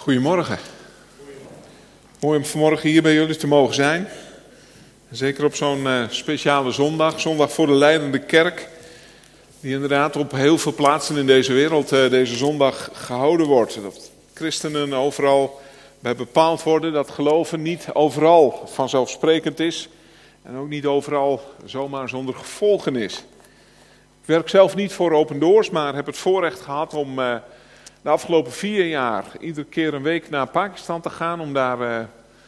Goedemorgen. Mooi om vanmorgen hier bij jullie te mogen zijn. Zeker op zo'n uh, speciale zondag, zondag voor de leidende kerk. Die inderdaad op heel veel plaatsen in deze wereld uh, deze zondag gehouden wordt. Dat christenen overal bij bepaald worden, dat geloven niet overal vanzelfsprekend is. En ook niet overal zomaar zonder gevolgen is. Ik werk zelf niet voor Open Doors, maar heb het voorrecht gehad om... Uh, de afgelopen vier jaar iedere keer een week naar Pakistan te gaan om daar uh,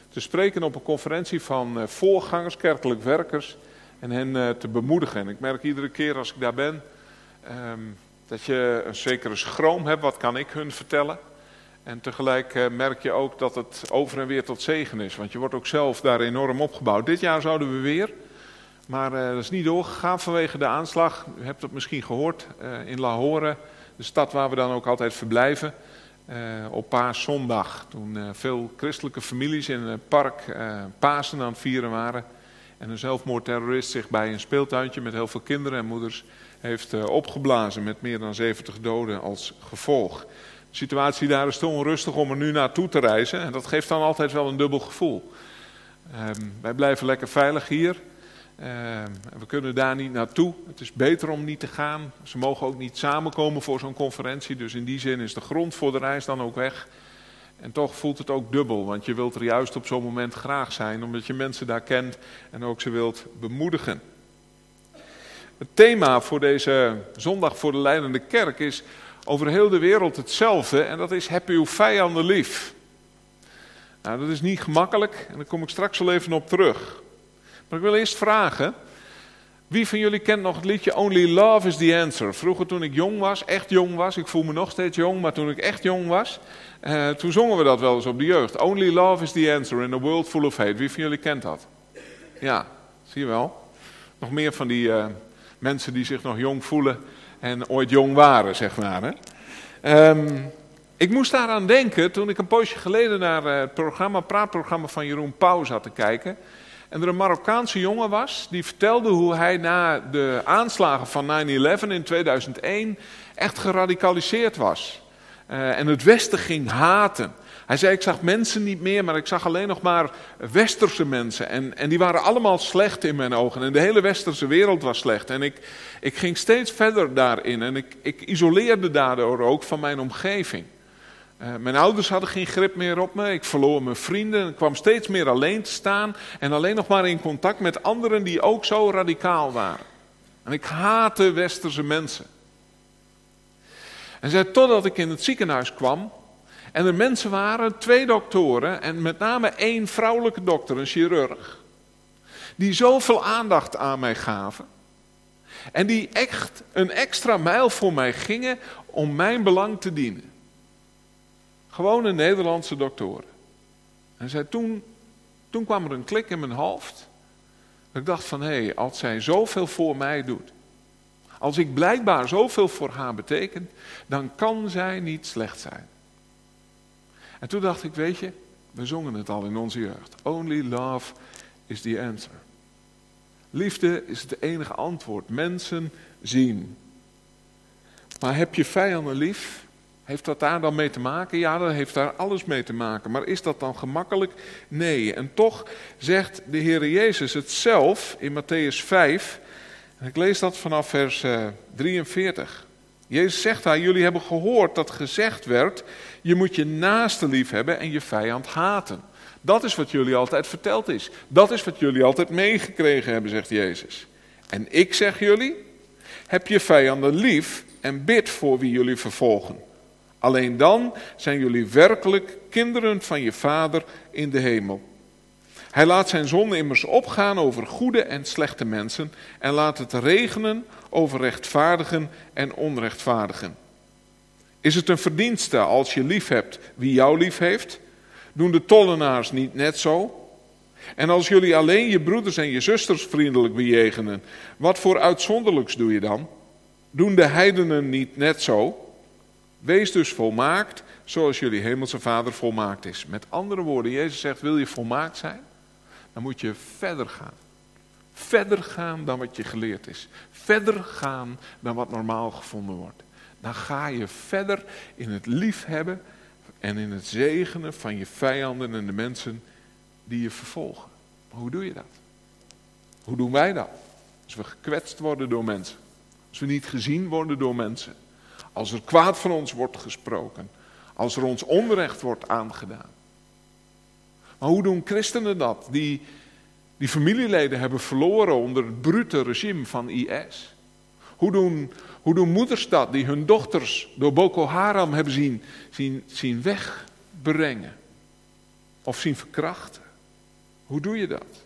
te spreken op een conferentie van uh, voorgangers, kerkelijk werkers en hen uh, te bemoedigen. En ik merk iedere keer als ik daar ben um, dat je een zekere schroom hebt, wat kan ik hun vertellen? En tegelijk merk je ook dat het over en weer tot zegen is, want je wordt ook zelf daar enorm opgebouwd. Dit jaar zouden we weer, maar dat is niet doorgegaan vanwege de aanslag. U hebt het misschien gehoord in Lahore de stad waar we dan ook altijd verblijven. Uh, op paaszondag, toen uh, veel christelijke families in het park uh, Pasen aan het vieren waren. En een zelfmoordterrorist zich bij een speeltuintje met heel veel kinderen en moeders heeft opgeblazen met meer dan 70 doden als gevolg. De situatie daar is te onrustig om er nu naartoe te reizen en dat geeft dan altijd wel een dubbel gevoel. Um, wij blijven lekker veilig hier. Uh, we kunnen daar niet naartoe. Het is beter om niet te gaan. Ze mogen ook niet samenkomen voor zo'n conferentie. Dus in die zin is de grond voor de reis dan ook weg. En toch voelt het ook dubbel, want je wilt er juist op zo'n moment graag zijn, omdat je mensen daar kent en ook ze wilt bemoedigen. Het thema voor deze zondag voor de leidende kerk is over heel de wereld hetzelfde en dat is heb uw vijanden lief. Nou, dat is niet gemakkelijk en daar kom ik straks wel even op terug. Maar ik wil eerst vragen, wie van jullie kent nog het liedje Only Love is the Answer? Vroeger toen ik jong was, echt jong was, ik voel me nog steeds jong, maar toen ik echt jong was, uh, toen zongen we dat wel eens op de jeugd. Only Love is the Answer in a world full of hate. Wie van jullie kent dat? Ja, zie je wel. Nog meer van die uh, mensen die zich nog jong voelen en ooit jong waren, zeg maar. Hè? Um, ik moest daaraan denken toen ik een poosje geleden naar eh, het programma, praatprogramma van Jeroen Pauw zat te kijken en er een Marokkaanse jongen was die vertelde hoe hij na de aanslagen van 9-11 in 2001 echt geradicaliseerd was. Uh, en het Westen ging haten. Hij zei, ik zag mensen niet meer, maar ik zag alleen nog maar westerse mensen. En, en die waren allemaal slecht in mijn ogen. En de hele westerse wereld was slecht. En ik, ik ging steeds verder daarin. En ik, ik isoleerde daardoor ook van mijn omgeving. Uh, mijn ouders hadden geen grip meer op me. Ik verloor mijn vrienden. Ik kwam steeds meer alleen te staan. En alleen nog maar in contact met anderen die ook zo radicaal waren. En ik haatte westerse mensen. En zei totdat ik in het ziekenhuis kwam. En er mensen waren, twee doktoren. En met name één vrouwelijke dokter, een chirurg. Die zoveel aandacht aan mij gaven. En die echt een extra mijl voor mij gingen om mijn belang te dienen. Gewone Nederlandse doktoren. En zei, toen, toen kwam er een klik in mijn hoofd. Ik dacht van, hé, hey, als zij zoveel voor mij doet. Als ik blijkbaar zoveel voor haar beteken, dan kan zij niet slecht zijn. En toen dacht ik, weet je, we zongen het al in onze jeugd. Only love is the answer. Liefde is het enige antwoord. Mensen zien. Maar heb je vijanden lief? Heeft dat daar dan mee te maken? Ja, dat heeft daar alles mee te maken. Maar is dat dan gemakkelijk? Nee. En toch zegt de Heer Jezus het zelf in Matthäus 5. En ik lees dat vanaf vers 43. Eh, Jezus zegt daar, jullie hebben gehoord dat gezegd werd, je moet je naaste lief hebben en je vijand haten. Dat is wat jullie altijd verteld is. Dat is wat jullie altijd meegekregen hebben, zegt Jezus. En ik zeg jullie, heb je vijanden lief en bid voor wie jullie vervolgen. Alleen dan zijn jullie werkelijk kinderen van je Vader in de hemel. Hij laat zijn zon immers opgaan over goede en slechte mensen en laat het regenen over rechtvaardigen en onrechtvaardigen. Is het een verdienste als je lief hebt wie jou lief heeft? Doen de tollenaars niet net zo? En als jullie alleen je broeders en je zusters vriendelijk bejegenen, wat voor uitzonderlijks doe je dan? Doen de heidenen niet net zo? Wees dus volmaakt zoals jullie hemelse vader volmaakt is. Met andere woorden, Jezus zegt, wil je volmaakt zijn? Dan moet je verder gaan. Verder gaan dan wat je geleerd is. Verder gaan dan wat normaal gevonden wordt. Dan ga je verder in het liefhebben en in het zegenen van je vijanden en de mensen die je vervolgen. Maar hoe doe je dat? Hoe doen wij dat? Als we gekwetst worden door mensen. Als we niet gezien worden door mensen. Als er kwaad van ons wordt gesproken. Als er ons onrecht wordt aangedaan. Maar hoe doen christenen dat? Die, die familieleden hebben verloren onder het brute regime van IS. Hoe doen, hoe doen moeders dat die hun dochters door Boko Haram hebben zien, zien, zien wegbrengen? Of zien verkrachten? Hoe doe je dat?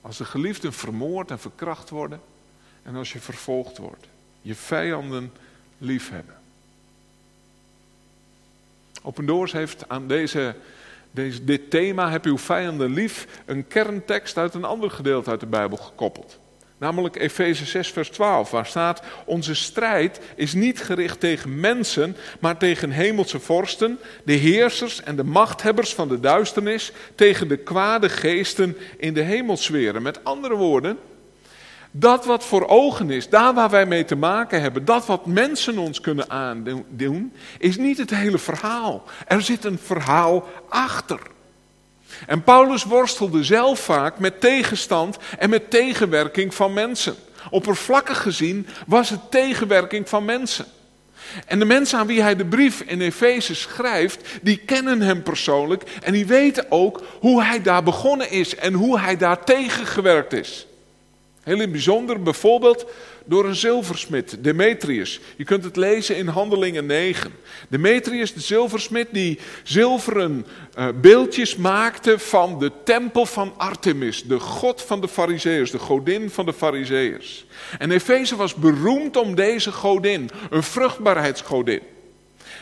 Als de geliefden vermoord en verkracht worden en als je vervolgd wordt. Je vijanden liefhebben. Open Doors heeft aan deze, deze, dit thema, heb uw vijanden lief, een kerntekst uit een ander gedeelte uit de Bijbel gekoppeld. Namelijk Efeze 6, vers 12, waar staat: Onze strijd is niet gericht tegen mensen, maar tegen hemelse vorsten, de heersers en de machthebbers van de duisternis, tegen de kwade geesten in de hemelsferen. Met andere woorden, dat wat voor ogen is, daar waar wij mee te maken hebben, dat wat mensen ons kunnen aandoen, is niet het hele verhaal. Er zit een verhaal achter. En Paulus worstelde zelf vaak met tegenstand en met tegenwerking van mensen. Oppervlakkig gezien was het tegenwerking van mensen. En de mensen aan wie hij de brief in Efeze schrijft, die kennen hem persoonlijk en die weten ook hoe hij daar begonnen is en hoe hij daar tegengewerkt is. Heel in bijzonder bijvoorbeeld door een zilversmid, Demetrius. Je kunt het lezen in Handelingen 9. Demetrius, de zilversmid, die zilveren uh, beeldjes maakte van de tempel van Artemis, de god van de fariseërs, de godin van de fariseërs. En Efeze was beroemd om deze godin, een vruchtbaarheidsgodin.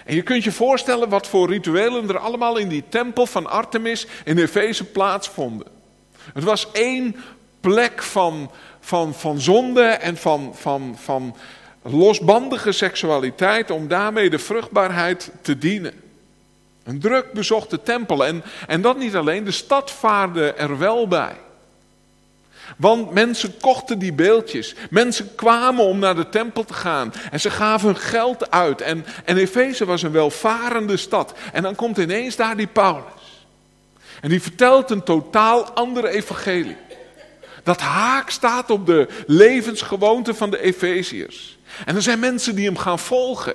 En je kunt je voorstellen wat voor rituelen er allemaal in die tempel van Artemis in Efeze plaatsvonden. Het was één plek van van, van zonde en van, van, van losbandige seksualiteit om daarmee de vruchtbaarheid te dienen. Een druk bezochte tempel en, en dat niet alleen, de stad vaarde er wel bij. Want mensen kochten die beeldjes. Mensen kwamen om naar de tempel te gaan. En ze gaven geld uit. En, en Efeze was een welvarende stad. En dan komt ineens daar die Paulus. En die vertelt een totaal andere evangelie. Dat haak staat op de levensgewoonte van de Efeziërs. En er zijn mensen die hem gaan volgen.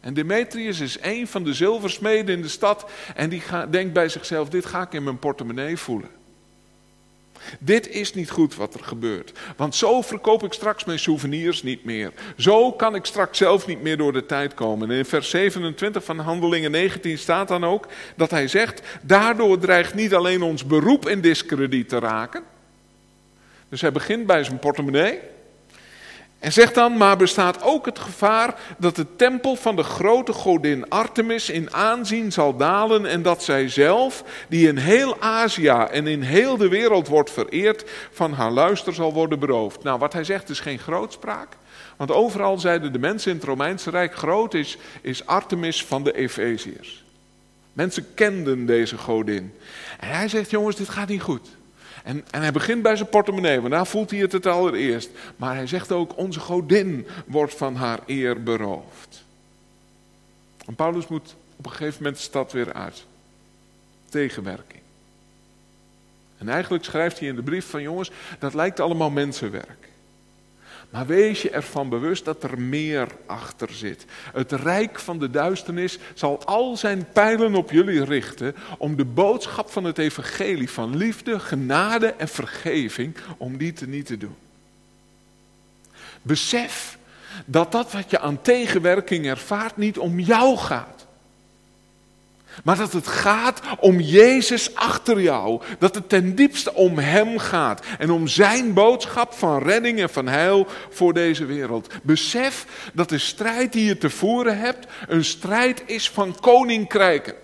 En Demetrius is een van de zilversmeden in de stad. En die denkt bij zichzelf: dit ga ik in mijn portemonnee voelen. Dit is niet goed wat er gebeurt. Want zo verkoop ik straks mijn souvenirs niet meer. Zo kan ik straks zelf niet meer door de tijd komen. En in vers 27 van Handelingen 19 staat dan ook dat hij zegt: Daardoor dreigt niet alleen ons beroep in discrediet te raken. Dus hij begint bij zijn portemonnee. En zegt dan, maar bestaat ook het gevaar dat de tempel van de grote godin Artemis in aanzien zal dalen en dat zij zelf, die in heel Azië en in heel de wereld wordt vereerd, van haar luister zal worden beroofd. Nou, wat hij zegt is geen grootspraak. Want overal zeiden de mensen in het Romeinse Rijk, groot is, is Artemis van de Efeziërs. Mensen kenden deze godin. En hij zegt, jongens, dit gaat niet goed. En, en hij begint bij zijn portemonnee, want daar voelt hij het het allereerst. Maar hij zegt ook, onze godin wordt van haar eer beroofd. En Paulus moet op een gegeven moment de stad weer uit. Tegenwerking. En eigenlijk schrijft hij in de brief van jongens, dat lijkt allemaal mensenwerk. Maar wees je ervan bewust dat er meer achter zit. Het rijk van de duisternis zal al zijn pijlen op jullie richten om de boodschap van het evangelie van liefde, genade en vergeving, om die te niet te doen. Besef dat dat wat je aan tegenwerking ervaart niet om jou gaat. Maar dat het gaat om Jezus achter jou. Dat het ten diepste om Hem gaat. En om Zijn boodschap van redding en van heil voor deze wereld. Besef dat de strijd die je te voeren hebt, een strijd is van koninkrijken.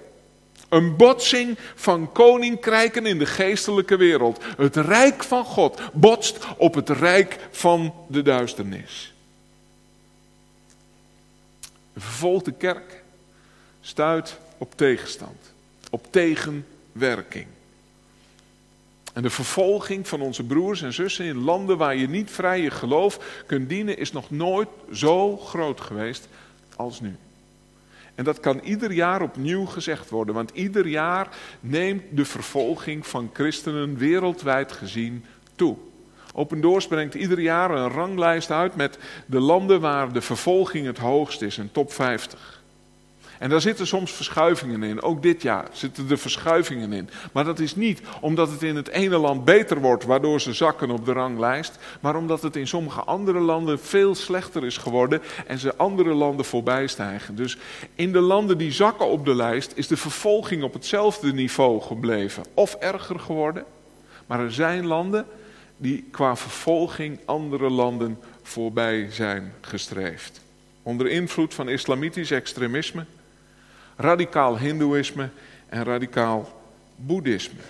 Een botsing van koninkrijken in de geestelijke wereld. Het rijk van God botst op het rijk van de duisternis. Een vervolgde kerk stuit op tegenstand, op tegenwerking. En de vervolging van onze broers en zussen in landen waar je niet vrij je geloof kunt dienen, is nog nooit zo groot geweest als nu. En dat kan ieder jaar opnieuw gezegd worden, want ieder jaar neemt de vervolging van christenen wereldwijd gezien toe. Open Doors brengt ieder jaar een ranglijst uit met de landen waar de vervolging het hoogst is, een top 50. En daar zitten soms verschuivingen in. Ook dit jaar zitten er verschuivingen in. Maar dat is niet omdat het in het ene land beter wordt, waardoor ze zakken op de ranglijst. Maar omdat het in sommige andere landen veel slechter is geworden en ze andere landen voorbij stijgen. Dus in de landen die zakken op de lijst is de vervolging op hetzelfde niveau gebleven. Of erger geworden. Maar er zijn landen die qua vervolging andere landen voorbij zijn gestreefd. Onder invloed van islamitisch extremisme radicaal hindoeïsme en radicaal boeddhisme.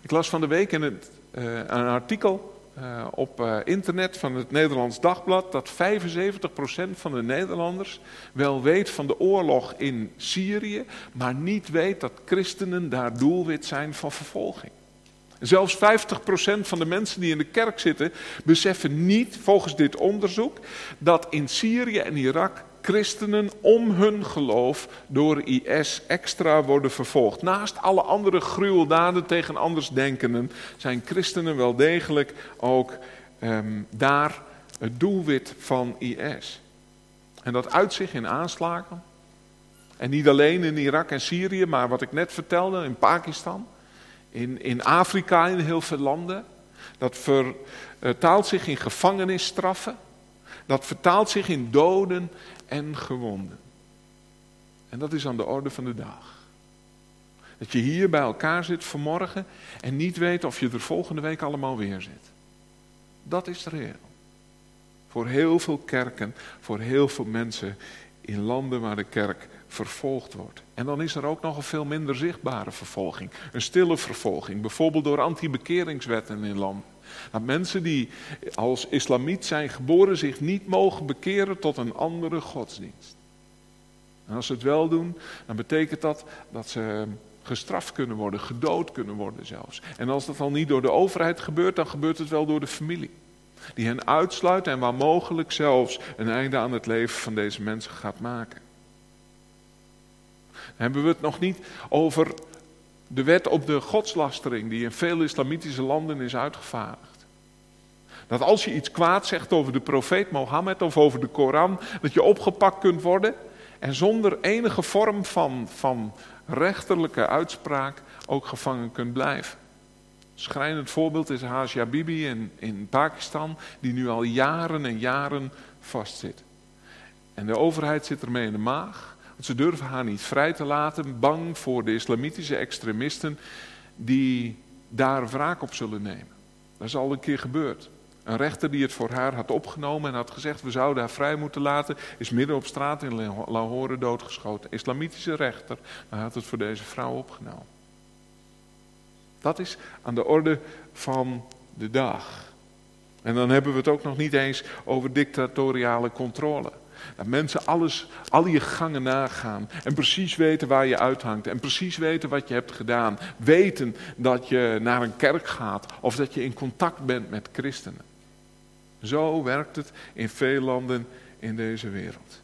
Ik las van de week in het, uh, een artikel uh, op uh, internet van het Nederlands Dagblad dat 75% van de Nederlanders wel weet van de oorlog in Syrië, maar niet weet dat christenen daar doelwit zijn van vervolging. Zelfs 50% van de mensen die in de kerk zitten beseffen niet, volgens dit onderzoek, dat in Syrië en Irak christenen om hun geloof door IS extra worden vervolgd. Naast alle andere gruweldaden tegen andersdenkenden zijn christenen wel degelijk ook um, daar het doelwit van IS. En dat uit zich in aanslagen. En niet alleen in Irak en Syrië, maar wat ik net vertelde, in Pakistan, in, in Afrika, in heel veel landen. Dat vertaalt zich in gevangenisstraffen. Dat vertaalt zich in doden en gewonden. En dat is aan de orde van de dag. Dat je hier bij elkaar zit vanmorgen en niet weet of je er volgende week allemaal weer zit. Dat is reëel. Voor heel veel kerken, voor heel veel mensen in landen waar de kerk vervolgd wordt. En dan is er ook nog een veel minder zichtbare vervolging. Een stille vervolging, bijvoorbeeld door anti-bekeringswetten in landen. Dat mensen die als islamiet zijn geboren zich niet mogen bekeren tot een andere godsdienst. En als ze het wel doen, dan betekent dat dat ze gestraft kunnen worden, gedood kunnen worden zelfs. En als dat al niet door de overheid gebeurt, dan gebeurt het wel door de familie. Die hen uitsluit en waar mogelijk zelfs een einde aan het leven van deze mensen gaat maken. Dan hebben we het nog niet over de wet op de godslastering die in veel islamitische landen is uitgevaardigd. Dat als je iets kwaad zegt over de profeet Mohammed of over de Koran, dat je opgepakt kunt worden en zonder enige vorm van, van rechterlijke uitspraak ook gevangen kunt blijven. Schrijnend voorbeeld is Hasia Bibi in, in Pakistan, die nu al jaren en jaren vastzit. En de overheid zit ermee in de maag. Ze durven haar niet vrij te laten, bang voor de islamitische extremisten die daar wraak op zullen nemen. Dat is al een keer gebeurd. Een rechter die het voor haar had opgenomen en had gezegd: we zouden haar vrij moeten laten, is midden op straat in Lahore doodgeschoten. Islamitische rechter, maar had het voor deze vrouw opgenomen. Dat is aan de orde van de dag. En dan hebben we het ook nog niet eens over dictatoriale controle. Dat mensen alles, al je gangen nagaan en precies weten waar je uithangt en precies weten wat je hebt gedaan. Weten dat je naar een kerk gaat of dat je in contact bent met christenen. Zo werkt het in veel landen in deze wereld.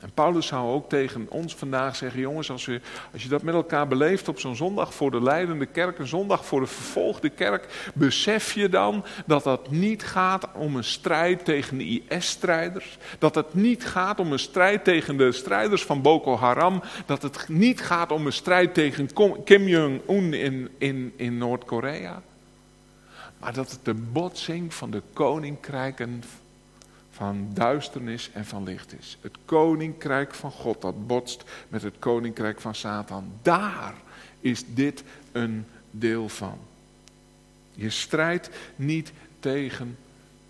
En Paulus zou ook tegen ons vandaag zeggen: jongens, als je, als je dat met elkaar beleeft op zo'n zondag voor de leidende kerk, een zondag voor de vervolgde kerk, besef je dan dat het niet gaat om een strijd tegen de IS-strijders, dat het niet gaat om een strijd tegen de strijders van Boko Haram, dat het niet gaat om een strijd tegen Kim Jong-un in, in, in Noord-Korea, maar dat het de botsing van de koninkrijken van duisternis en van licht is. Het koninkrijk van God dat botst met het koninkrijk van Satan. Daar is dit een deel van. Je strijdt niet tegen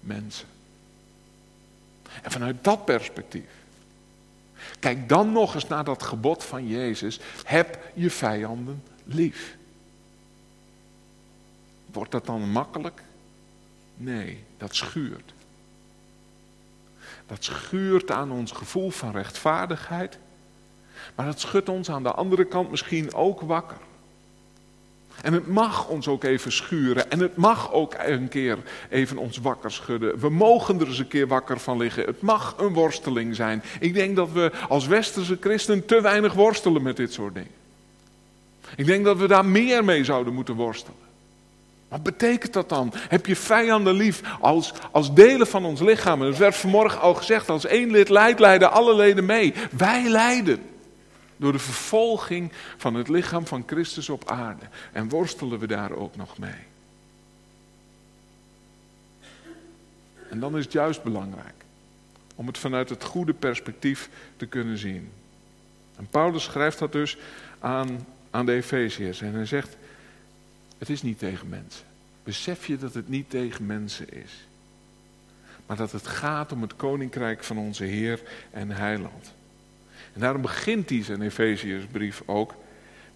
mensen. En vanuit dat perspectief, kijk dan nog eens naar dat gebod van Jezus: heb je vijanden lief. Wordt dat dan makkelijk? Nee, dat schuurt. Dat schuurt aan ons gevoel van rechtvaardigheid. Maar dat schudt ons aan de andere kant misschien ook wakker. En het mag ons ook even schuren. En het mag ook een keer even ons wakker schudden. We mogen er eens een keer wakker van liggen. Het mag een worsteling zijn. Ik denk dat we als westerse christen te weinig worstelen met dit soort dingen. Ik denk dat we daar meer mee zouden moeten worstelen. Wat betekent dat dan? Heb je vijanden lief als, als delen van ons lichaam? Het werd vanmorgen al gezegd, als één lid leidt, leiden alle leden mee. Wij lijden door de vervolging van het lichaam van Christus op aarde. En worstelen we daar ook nog mee. En dan is het juist belangrijk om het vanuit het goede perspectief te kunnen zien. En Paulus schrijft dat dus aan, aan de Efeziërs. En hij zegt, het is niet tegen mensen. Besef je dat het niet tegen mensen is. Maar dat het gaat om het koninkrijk van onze Heer en Heiland. En daarom begint hij zijn Efeziërsbrief ook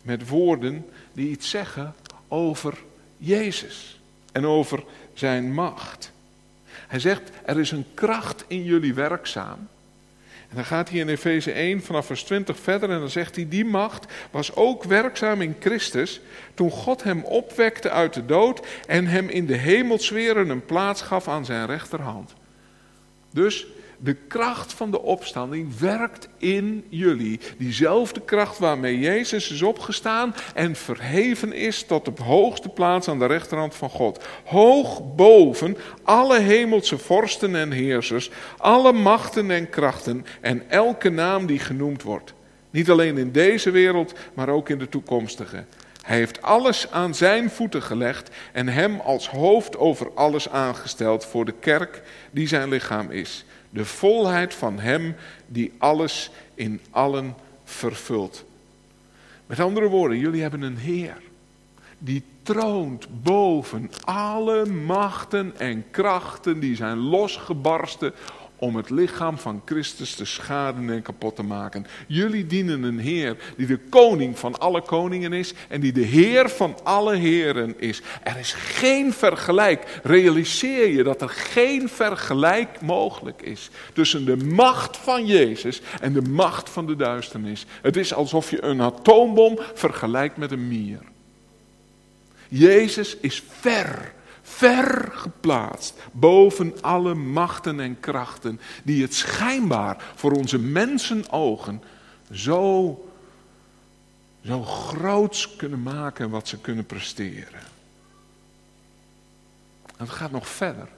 met woorden die iets zeggen over Jezus en over zijn macht. Hij zegt, er is een kracht in jullie werkzaam en dan gaat hij in Efeze 1 vanaf vers 20 verder en dan zegt hij, die macht was ook werkzaam in Christus toen God hem opwekte uit de dood en hem in de hemelsferen een plaats gaf aan zijn rechterhand. Dus de kracht van de opstanding werkt in jullie. Diezelfde kracht waarmee Jezus is opgestaan en verheven is tot de hoogste plaats aan de rechterhand van God. Hoog boven alle hemelse vorsten en heersers, alle machten en krachten en elke naam die genoemd wordt. Niet alleen in deze wereld, maar ook in de toekomstige. Hij heeft alles aan zijn voeten gelegd en hem als hoofd over alles aangesteld voor de kerk die zijn lichaam is. De volheid van Hem die alles in allen vervult. Met andere woorden, jullie hebben een Heer die troont boven alle machten en krachten die zijn losgebarsten om het lichaam van Christus te schaden en kapot te maken. Jullie dienen een Heer die de koning van alle koningen is en die de Heer van alle heren is. Er is geen vergelijk. Realiseer je dat er geen vergelijk mogelijk is tussen de macht van Jezus en de macht van de duisternis. Het is alsof je een atoombom vergelijkt met een mier. Jezus is ver ver geplaatst boven alle machten en krachten die het schijnbaar voor onze mensenogen zo, zo groots kunnen maken wat ze kunnen presteren. En het gaat nog verder.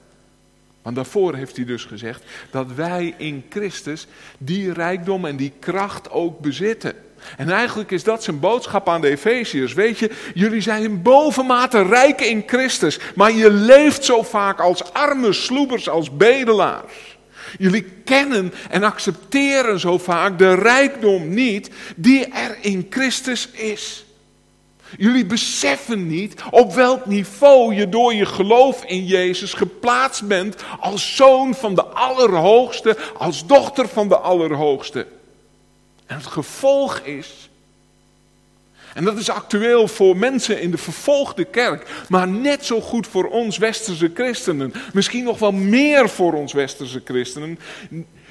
Want daarvoor heeft hij dus gezegd dat wij in Christus die rijkdom en die kracht ook bezitten. En eigenlijk is dat zijn boodschap aan de Efeziërs. Weet je, jullie zijn bovenmate rijk in Christus, maar je leeft zo vaak als arme sloebers, als bedelaars. Jullie kennen en accepteren zo vaak de rijkdom niet die er in Christus is. Jullie beseffen niet op welk niveau je door je geloof in Jezus geplaatst bent als zoon van de Allerhoogste, als dochter van de Allerhoogste. En het gevolg is, en dat is actueel voor mensen in de vervolgde kerk, maar net zo goed voor ons westerse christenen, misschien nog wel meer voor ons westerse christenen.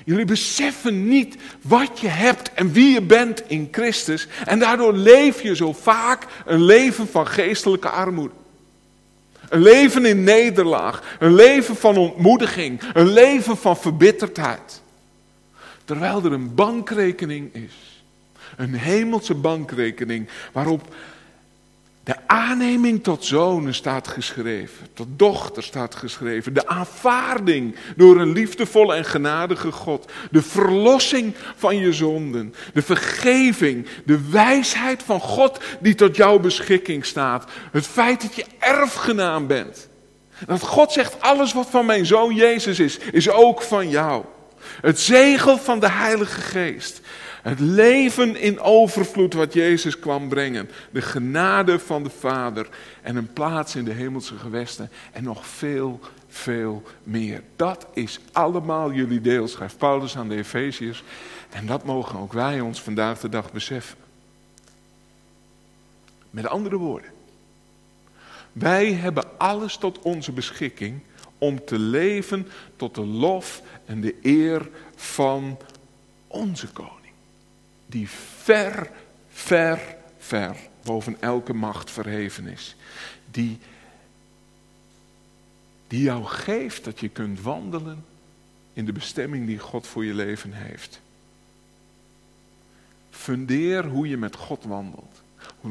Jullie beseffen niet wat je hebt en wie je bent in Christus. En daardoor leef je zo vaak een leven van geestelijke armoede. Een leven in nederlaag, een leven van ontmoediging, een leven van verbitterdheid. Terwijl er een bankrekening is. Een hemelse bankrekening waarop de aanneming tot zonen staat geschreven, tot dochter staat geschreven. De aanvaarding door een liefdevolle en genadige God. De verlossing van je zonden. De vergeving. De wijsheid van God die tot jouw beschikking staat. Het feit dat je erfgenaam bent. Dat God zegt, alles wat van mijn zoon Jezus is, is ook van jou. Het zegel van de Heilige Geest. Het leven in overvloed wat Jezus kwam brengen. De genade van de Vader. En een plaats in de hemelse gewesten. En nog veel, veel meer. Dat is allemaal jullie deel, schrijft Paulus aan de Efeziërs. En dat mogen ook wij ons vandaag de dag beseffen. Met andere woorden. Wij hebben alles tot onze beschikking om te leven tot de lof en de eer van onze koning. Die ver, ver, ver, boven elke macht verheven is. Die, die jou geeft dat je kunt wandelen in de bestemming die God voor je leven heeft. Fundeer hoe je met God wandelt.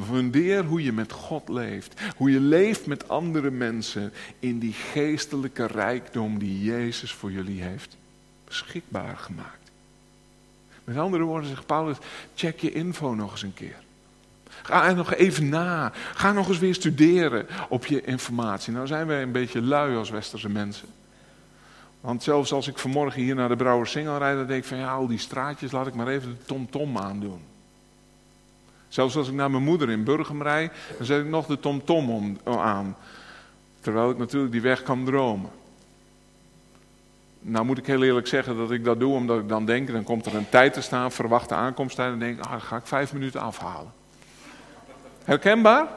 Fundeer hoe je met God leeft. Hoe je leeft met andere mensen in die geestelijke rijkdom die Jezus voor jullie heeft beschikbaar gemaakt. Met andere woorden zegt Paulus, check je info nog eens een keer. Ga er nog even na. Ga nog eens weer studeren op je informatie. Nou zijn wij een beetje lui als westerse mensen. Want zelfs als ik vanmorgen hier naar de Brouwer Singel rijd, dan denk ik van ja, al die straatjes, laat ik maar even de TomTom aandoen. Zelfs als ik naar mijn moeder in Burgum rijd, dan zet ik nog de TomTom aan. Terwijl ik natuurlijk die weg kan dromen. Nou moet ik heel eerlijk zeggen dat ik dat doe omdat ik dan denk, dan komt er een tijd te staan, verwachte aankomsttijd, en denk ah, ga ik vijf minuten afhalen. Herkenbaar?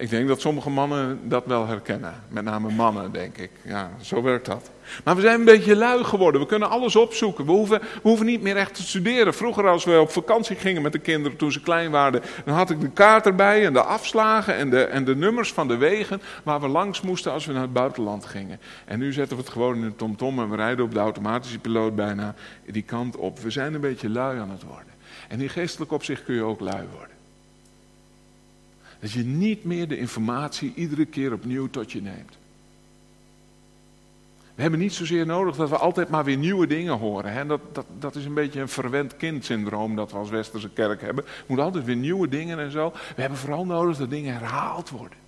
Ik denk dat sommige mannen dat wel herkennen. Met name mannen, denk ik. Ja, zo werkt dat. Maar we zijn een beetje lui geworden. We kunnen alles opzoeken. We hoeven, we hoeven niet meer echt te studeren. Vroeger als we op vakantie gingen met de kinderen toen ze klein waren. Dan had ik de kaart erbij en de afslagen en de, en de nummers van de wegen. Waar we langs moesten als we naar het buitenland gingen. En nu zetten we het gewoon in een tomtom en we rijden op de automatische piloot bijna die kant op. We zijn een beetje lui aan het worden. En in geestelijk opzicht kun je ook lui worden. Dat je niet meer de informatie iedere keer opnieuw tot je neemt. We hebben niet zozeer nodig dat we altijd maar weer nieuwe dingen horen. Hè? Dat, dat, dat is een beetje een verwend kindsyndroom dat we als Westerse kerk hebben. We moeten altijd weer nieuwe dingen en zo. We hebben vooral nodig dat dingen herhaald worden.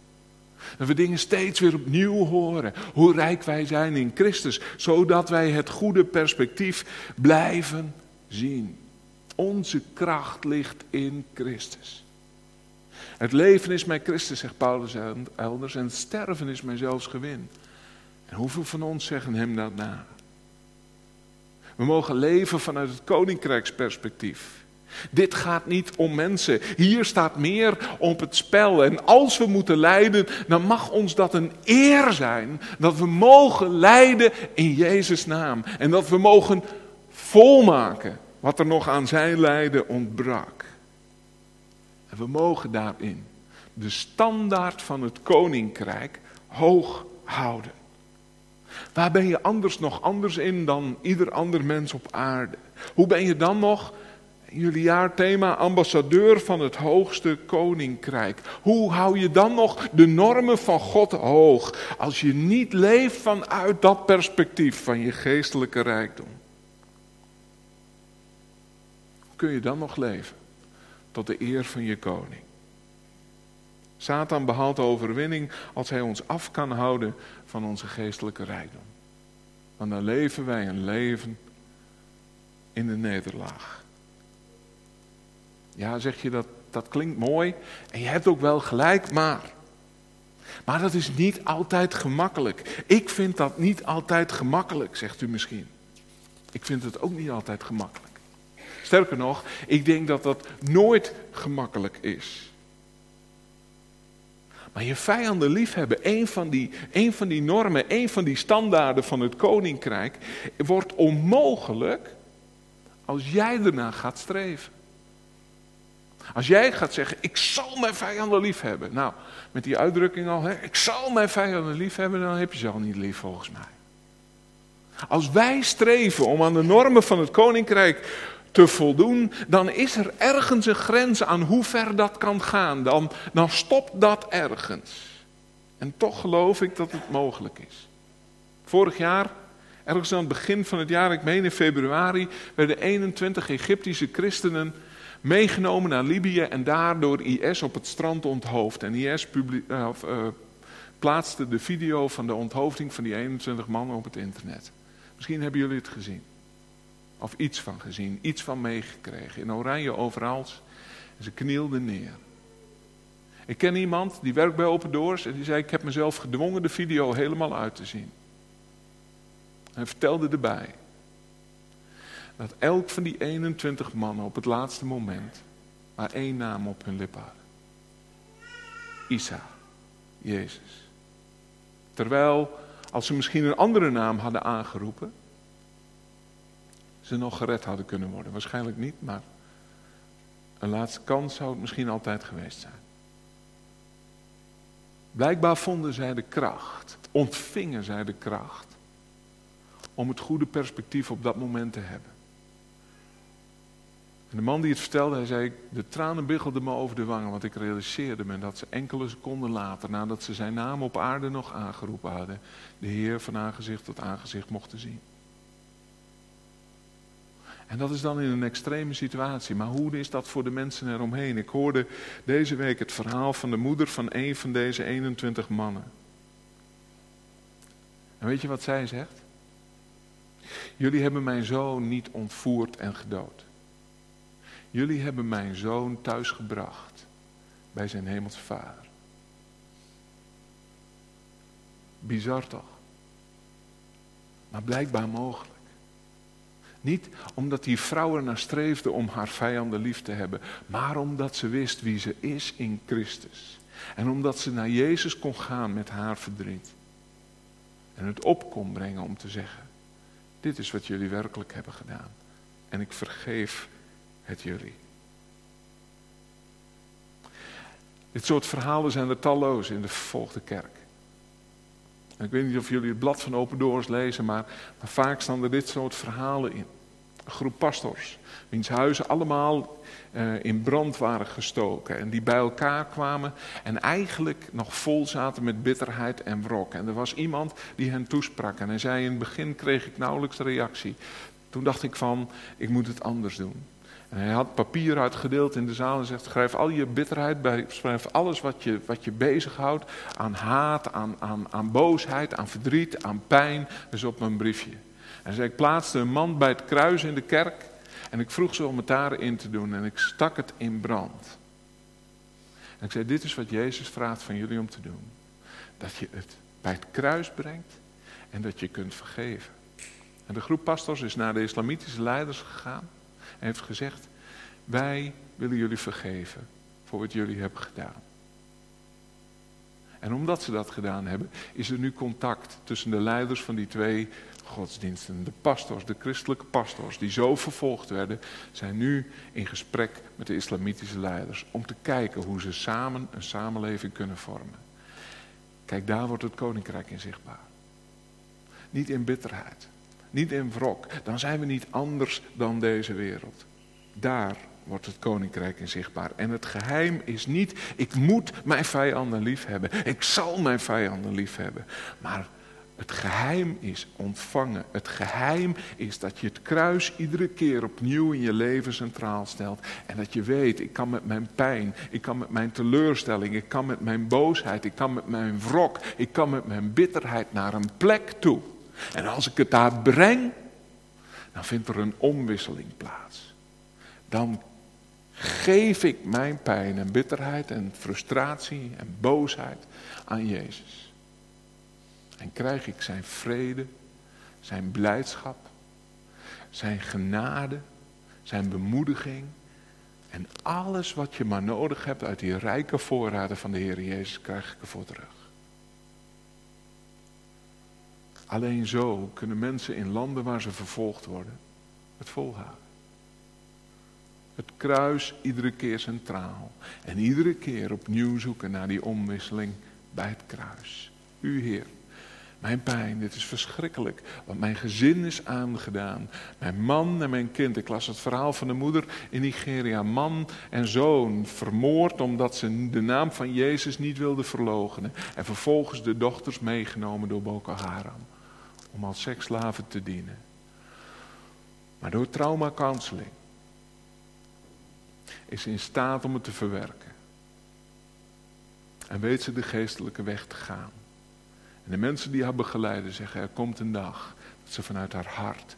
Dat we dingen steeds weer opnieuw horen. Hoe rijk wij zijn in Christus. Zodat wij het goede perspectief blijven zien. Onze kracht ligt in Christus. Het leven is mij Christus, zegt Paulus elders, en het sterven is mij zelfs gewin. En hoeveel van ons zeggen hem dat na? We mogen leven vanuit het koninkrijksperspectief. Dit gaat niet om mensen. Hier staat meer op het spel. En als we moeten lijden, dan mag ons dat een eer zijn. Dat we mogen lijden in Jezus' naam. En dat we mogen volmaken wat er nog aan zijn lijden ontbrak. En we mogen daarin de standaard van het koninkrijk hoog houden. Waar ben je anders nog anders in dan ieder ander mens op aarde? Hoe ben je dan nog, jullie jaarthema, ambassadeur van het hoogste koninkrijk? Hoe hou je dan nog de normen van God hoog als je niet leeft vanuit dat perspectief van je geestelijke rijkdom? Hoe kun je dan nog leven? Tot de eer van je koning. Satan behaalt de overwinning als hij ons af kan houden van onze geestelijke rijkdom. Want dan leven wij een leven in de nederlaag. Ja, zeg je dat, dat klinkt mooi en je hebt ook wel gelijk, maar. Maar dat is niet altijd gemakkelijk. Ik vind dat niet altijd gemakkelijk, zegt u misschien. Ik vind het ook niet altijd gemakkelijk. Sterker nog, ik denk dat dat nooit gemakkelijk is. Maar je vijanden liefhebben, een van, die, een van die normen, een van die standaarden van het koninkrijk, wordt onmogelijk als jij erna gaat streven. Als jij gaat zeggen, ik zal mijn vijanden lief hebben. Nou, met die uitdrukking al, hè, ik zal mijn vijanden lief hebben, dan heb je ze al niet lief volgens mij. Als wij streven om aan de normen van het koninkrijk te voldoen, dan is er ergens een grens aan hoe ver dat kan gaan. Dan, dan stopt dat ergens. En toch geloof ik dat het mogelijk is. Vorig jaar, ergens aan het begin van het jaar, ik meen in februari, werden 21 Egyptische christenen meegenomen naar Libië en daar door IS op het strand onthoofd. En IS uh, uh, plaatste de video van de onthoofding van die 21 mannen op het internet. Misschien hebben jullie het gezien. Of iets van gezien, iets van meegekregen. In oranje overal. En ze knielden neer. Ik ken iemand die werkt bij Open Doors en die zei: Ik heb mezelf gedwongen de video helemaal uit te zien. Hij vertelde erbij dat elk van die 21 mannen op het laatste moment maar één naam op hun lippen hadden: Isa, Jezus. Terwijl, als ze misschien een andere naam hadden aangeroepen, nog gered hadden kunnen worden. Waarschijnlijk niet, maar Een laatste kans zou het misschien altijd geweest zijn. Blijkbaar vonden zij de kracht, ontvingen zij de kracht om het goede perspectief op dat moment te hebben. En de man die het vertelde, hij zei, de tranen biggelden me over de wangen, want ik realiseerde me dat ze enkele seconden later, nadat ze zijn naam op aarde nog aangeroepen hadden, de Heer van aangezicht tot aangezicht mochten zien. En dat is dan in een extreme situatie. Maar hoe is dat voor de mensen eromheen? Ik hoorde deze week het verhaal van de moeder van een van deze 21 mannen. En weet je wat zij zegt? Jullie hebben mijn zoon niet ontvoerd en gedood. Jullie hebben mijn zoon thuisgebracht bij zijn hemelse vader. Bizar toch? Maar blijkbaar mogelijk. Niet omdat die vrouw er naar streefde om haar vijanden lief te hebben, maar omdat ze wist wie ze is in Christus. En omdat ze naar Jezus kon gaan met haar verdriet. En het op kon brengen om te zeggen, dit is wat jullie werkelijk hebben gedaan. En ik vergeef het jullie. Dit soort verhalen zijn er talloos in de vervolgde kerk. Ik weet niet of jullie het blad van Open Doors lezen, maar, maar vaak staan er dit soort verhalen in. Een groep pastors, wiens huizen allemaal uh, in brand waren gestoken. En die bij elkaar kwamen en eigenlijk nog vol zaten met bitterheid en wrok. En er was iemand die hen toesprak. En hij zei: In het begin kreeg ik nauwelijks reactie. Toen dacht ik van: Ik moet het anders doen. Hij had papier uitgedeeld in de zaal en zegt: schrijf al je bitterheid bij, schrijf alles wat je, wat je bezighoudt aan haat, aan, aan, aan boosheid, aan verdriet, aan pijn, dus op mijn briefje. En zei: Ik plaatste een man bij het kruis in de kerk en ik vroeg ze om het daarin te doen en ik stak het in brand. En ik zei: Dit is wat Jezus vraagt van jullie om te doen: dat je het bij het kruis brengt en dat je kunt vergeven. En de groep pastors is naar de islamitische leiders gegaan heeft gezegd: Wij willen jullie vergeven voor wat jullie hebben gedaan. En omdat ze dat gedaan hebben, is er nu contact tussen de leiders van die twee godsdiensten. De pastors, de christelijke pastors, die zo vervolgd werden, zijn nu in gesprek met de islamitische leiders om te kijken hoe ze samen een samenleving kunnen vormen. Kijk, daar wordt het koninkrijk in zichtbaar. Niet in bitterheid, niet in wrok. Dan zijn we niet anders dan deze wereld. Daar wordt het koninkrijk in zichtbaar. En het geheim is niet, ik moet mijn vijanden lief hebben. Ik zal mijn vijanden lief hebben. Maar het geheim is ontvangen. Het geheim is dat je het kruis iedere keer opnieuw in je leven centraal stelt. En dat je weet, ik kan met mijn pijn, ik kan met mijn teleurstelling, ik kan met mijn boosheid, ik kan met mijn wrok, ik kan met mijn bitterheid naar een plek toe en als ik het daar breng, dan vindt er een omwisseling plaats. Dan geef ik mijn pijn en bitterheid en frustratie en boosheid aan Jezus. En krijg ik zijn vrede, zijn blijdschap, zijn genade, zijn bemoediging. En alles wat je maar nodig hebt uit die rijke voorraden van de Heer Jezus, krijg ik ervoor terug. Alleen zo kunnen mensen in landen waar ze vervolgd worden het volhouden. Het kruis iedere keer centraal. En iedere keer opnieuw zoeken naar die omwisseling bij het kruis. U Heer, mijn pijn, dit is verschrikkelijk. Want mijn gezin is aangedaan. Mijn man en mijn kind. Ik las het verhaal van de moeder in Nigeria. Man en zoon vermoord omdat ze de naam van Jezus niet wilden verloochenen. En vervolgens de dochters meegenomen door Boko Haram om als seksslaven te dienen. Maar door trauma counseling is ze in staat om het te verwerken. En weet ze de geestelijke weg te gaan. En de mensen die haar begeleiden zeggen, er komt een dag dat ze vanuit haar hart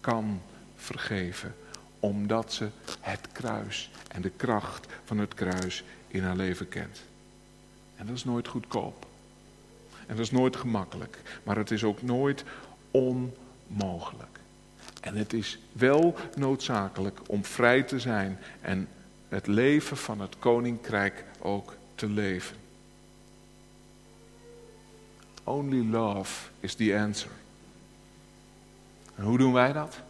kan vergeven. Omdat ze het kruis en de kracht van het kruis in haar leven kent. En dat is nooit goedkoop. En dat is nooit gemakkelijk. Maar het is ook nooit onmogelijk. En het is wel noodzakelijk om vrij te zijn en het leven van het koninkrijk ook te leven. Only love is the answer. En hoe doen wij dat?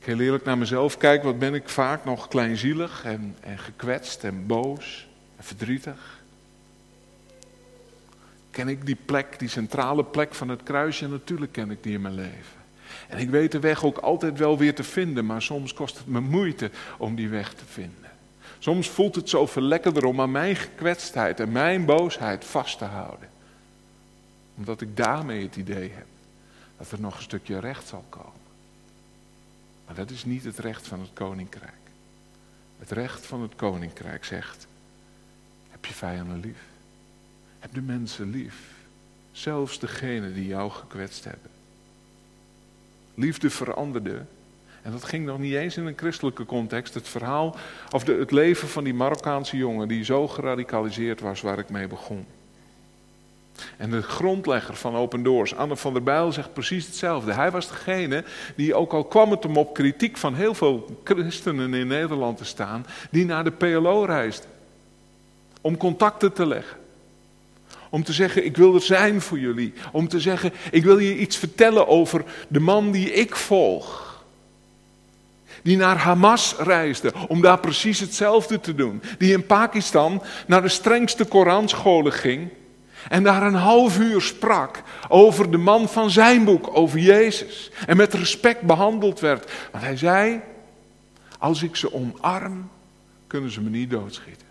ik heel eerlijk naar mezelf kijk, wat ben ik vaak nog kleinzielig en, en gekwetst en boos en verdrietig. Ken ik die plek, die centrale plek van het kruisje? Natuurlijk ken ik die in mijn leven. En ik weet de weg ook altijd wel weer te vinden, maar soms kost het me moeite om die weg te vinden. Soms voelt het zoveel lekkerder om aan mijn gekwetstheid en mijn boosheid vast te houden. Omdat ik daarmee het idee heb dat er nog een stukje recht zal komen. Maar dat is niet het recht van het koninkrijk. Het recht van het koninkrijk zegt: heb je vijanden lief. Heb de mensen lief. Zelfs degene die jou gekwetst hebben. Liefde veranderde. En dat ging nog niet eens in een christelijke context. Het verhaal of de, het leven van die Marokkaanse jongen die zo geradicaliseerd was waar ik mee begon. En de grondlegger van Open Doors, Anne van der Bijl, zegt precies hetzelfde. Hij was degene die, ook al kwam het hem op kritiek van heel veel christenen in Nederland te staan, die naar de PLO reisde. Om contacten te leggen. Om te zeggen, ik wil er zijn voor jullie. Om te zeggen, ik wil je iets vertellen over de man die ik volg. Die naar Hamas reisde om daar precies hetzelfde te doen. Die in Pakistan naar de strengste Koranscholen ging. En daar een half uur sprak over de man van zijn boek, over Jezus. En met respect behandeld werd. Want hij zei, als ik ze omarm, kunnen ze me niet doodschieten.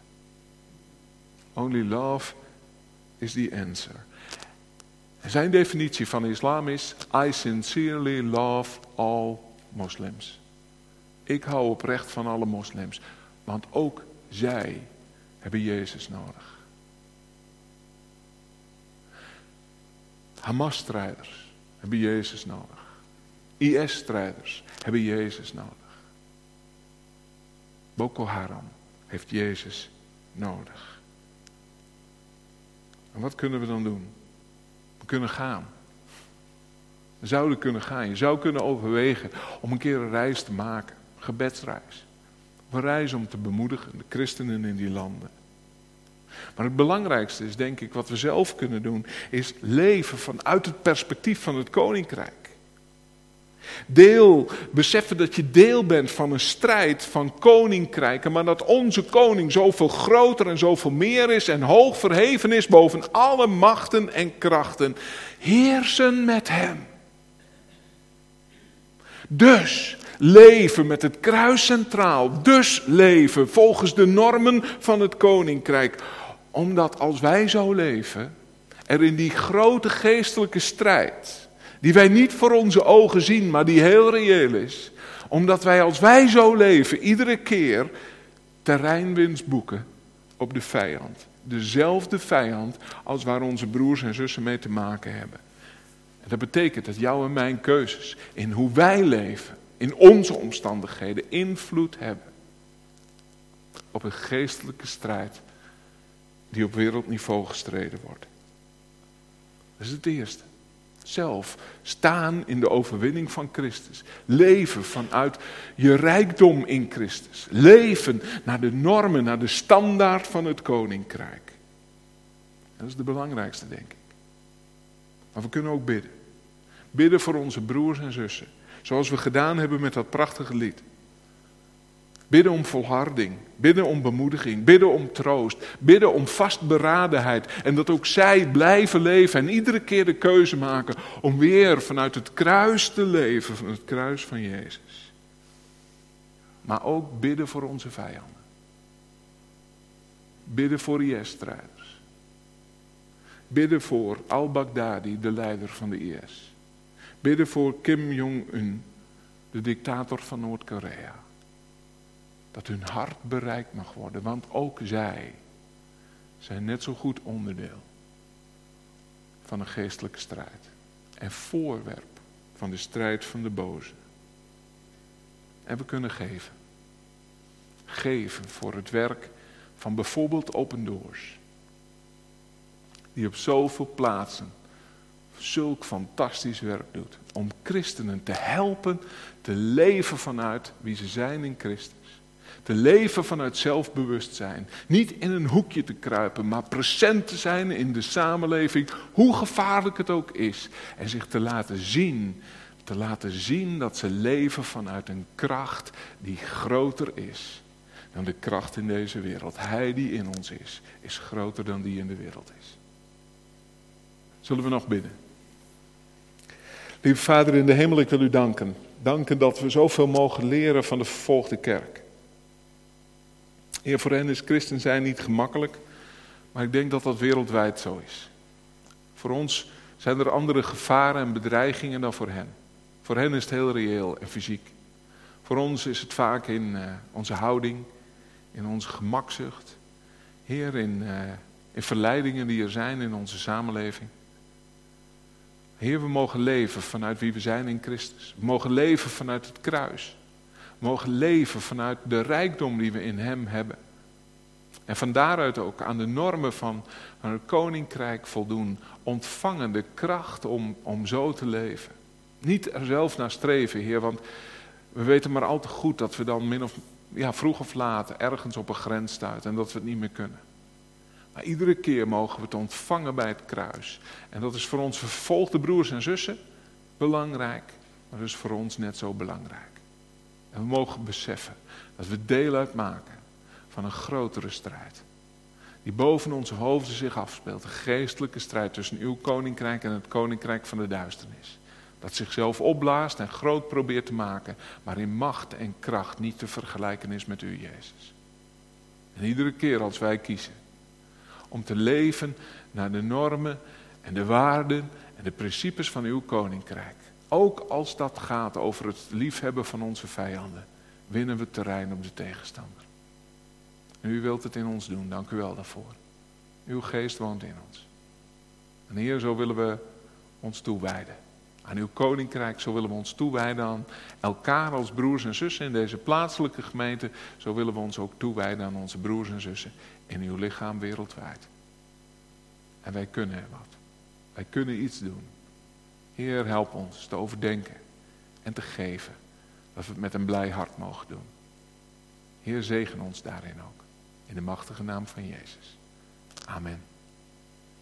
Only love is the answer. Zijn definitie van islam is: I sincerely love all Muslims. Ik hou oprecht van alle moslims, want ook zij hebben Jezus nodig. Hamas-strijders hebben Jezus nodig. IS-strijders hebben Jezus nodig. Boko Haram heeft Jezus nodig. Wat kunnen we dan doen? We kunnen gaan. We zouden kunnen gaan. Je zou kunnen overwegen om een keer een reis te maken. Een gebedsreis. Een reis om te bemoedigen de christenen in die landen. Maar het belangrijkste is, denk ik, wat we zelf kunnen doen, is leven vanuit het perspectief van het koninkrijk. Deel, beseffen dat je deel bent van een strijd van koninkrijken, maar dat onze koning zoveel groter en zoveel meer is en hoog verheven is boven alle machten en krachten. Heersen met hem. Dus leven met het kruis centraal. Dus leven volgens de normen van het koninkrijk. Omdat als wij zo leven, er in die grote geestelijke strijd die wij niet voor onze ogen zien, maar die heel reëel is. Omdat wij als wij zo leven, iedere keer terreinwinst boeken op de vijand. Dezelfde vijand als waar onze broers en zussen mee te maken hebben. En dat betekent dat jouw en mijn keuzes in hoe wij leven, in onze omstandigheden, invloed hebben op een geestelijke strijd die op wereldniveau gestreden wordt. Dat is het eerste zelf. Staan in de overwinning van Christus. Leven vanuit je rijkdom in Christus. Leven naar de normen, naar de standaard van het koninkrijk. Dat is de belangrijkste, denk ik. Maar we kunnen ook bidden. Bidden voor onze broers en zussen. Zoals we gedaan hebben met dat prachtige lied. Bidden om volharding, bidden om bemoediging, bidden om troost, bidden om vastberadenheid. En dat ook zij blijven leven en iedere keer de keuze maken om weer vanuit het kruis te leven, van het kruis van Jezus. Maar ook bidden voor onze vijanden. Bidden voor IS-strijders. Bidden voor al-Baghdadi, de leider van de IS. Bidden voor Kim Jong-un, de dictator van Noord-Korea dat hun hart bereikt mag worden. Want ook zij zijn net zo goed onderdeel van een geestelijke strijd. En voorwerp van de strijd van de boze. En we kunnen geven. Geven voor het werk van bijvoorbeeld Open Doors. Die op zoveel plaatsen zulk fantastisch werk doet. Om christenen te helpen te leven vanuit wie ze zijn in Christus. Te leven vanuit zelfbewustzijn. Niet in een hoekje te kruipen, maar present te zijn in de samenleving, hoe gevaarlijk het ook is. En zich te laten zien te laten zien dat ze leven vanuit een kracht die groter is dan de kracht in deze wereld. Hij die in ons is, is groter dan die in de wereld is. Zullen we nog bidden? Lieve Vader in de hemel, ik wil u danken. Danken dat we zoveel mogen leren van de vervolgde kerk. Heer, voor hen is christen zijn niet gemakkelijk, maar ik denk dat dat wereldwijd zo is. Voor ons zijn er andere gevaren en bedreigingen dan voor hen. Voor hen is het heel reëel en fysiek. Voor ons is het vaak in uh, onze houding, in onze gemakzucht. Heer, in, uh, in verleidingen die er zijn in onze samenleving. Heer, we mogen leven vanuit wie we zijn in Christus. We mogen leven vanuit het kruis. Mogen leven vanuit de rijkdom die we in Hem hebben. En van daaruit ook aan de normen van, van het koninkrijk voldoen. Ontvangen de kracht om, om zo te leven. Niet er zelf naar streven, Heer, want we weten maar al te goed dat we dan min of, ja, vroeg of laat ergens op een grens stuiten en dat we het niet meer kunnen. Maar iedere keer mogen we het ontvangen bij het kruis. En dat is voor onze vervolgde broers en zussen belangrijk, maar dat is voor ons net zo belangrijk. En we mogen beseffen dat we deel uitmaken van een grotere strijd. Die boven onze hoofden zich afspeelt. Een geestelijke strijd tussen uw koninkrijk en het koninkrijk van de duisternis. Dat zichzelf opblaast en groot probeert te maken, maar in macht en kracht niet te vergelijken is met u, Jezus. En iedere keer als wij kiezen om te leven naar de normen en de waarden en de principes van uw koninkrijk. Ook als dat gaat over het liefhebben van onze vijanden, winnen we terrein op de tegenstander. En u wilt het in ons doen, dank u wel daarvoor. Uw geest woont in ons. En Heer, zo willen we ons toewijden. Aan uw koninkrijk, zo willen we ons toewijden aan elkaar als broers en zussen in deze plaatselijke gemeente. Zo willen we ons ook toewijden aan onze broers en zussen in uw lichaam wereldwijd. En wij kunnen er wat. Wij kunnen iets doen. Heer, help ons te overdenken en te geven. Dat we het met een blij hart mogen doen. Heer, zegen ons daarin ook. In de machtige naam van Jezus. Amen.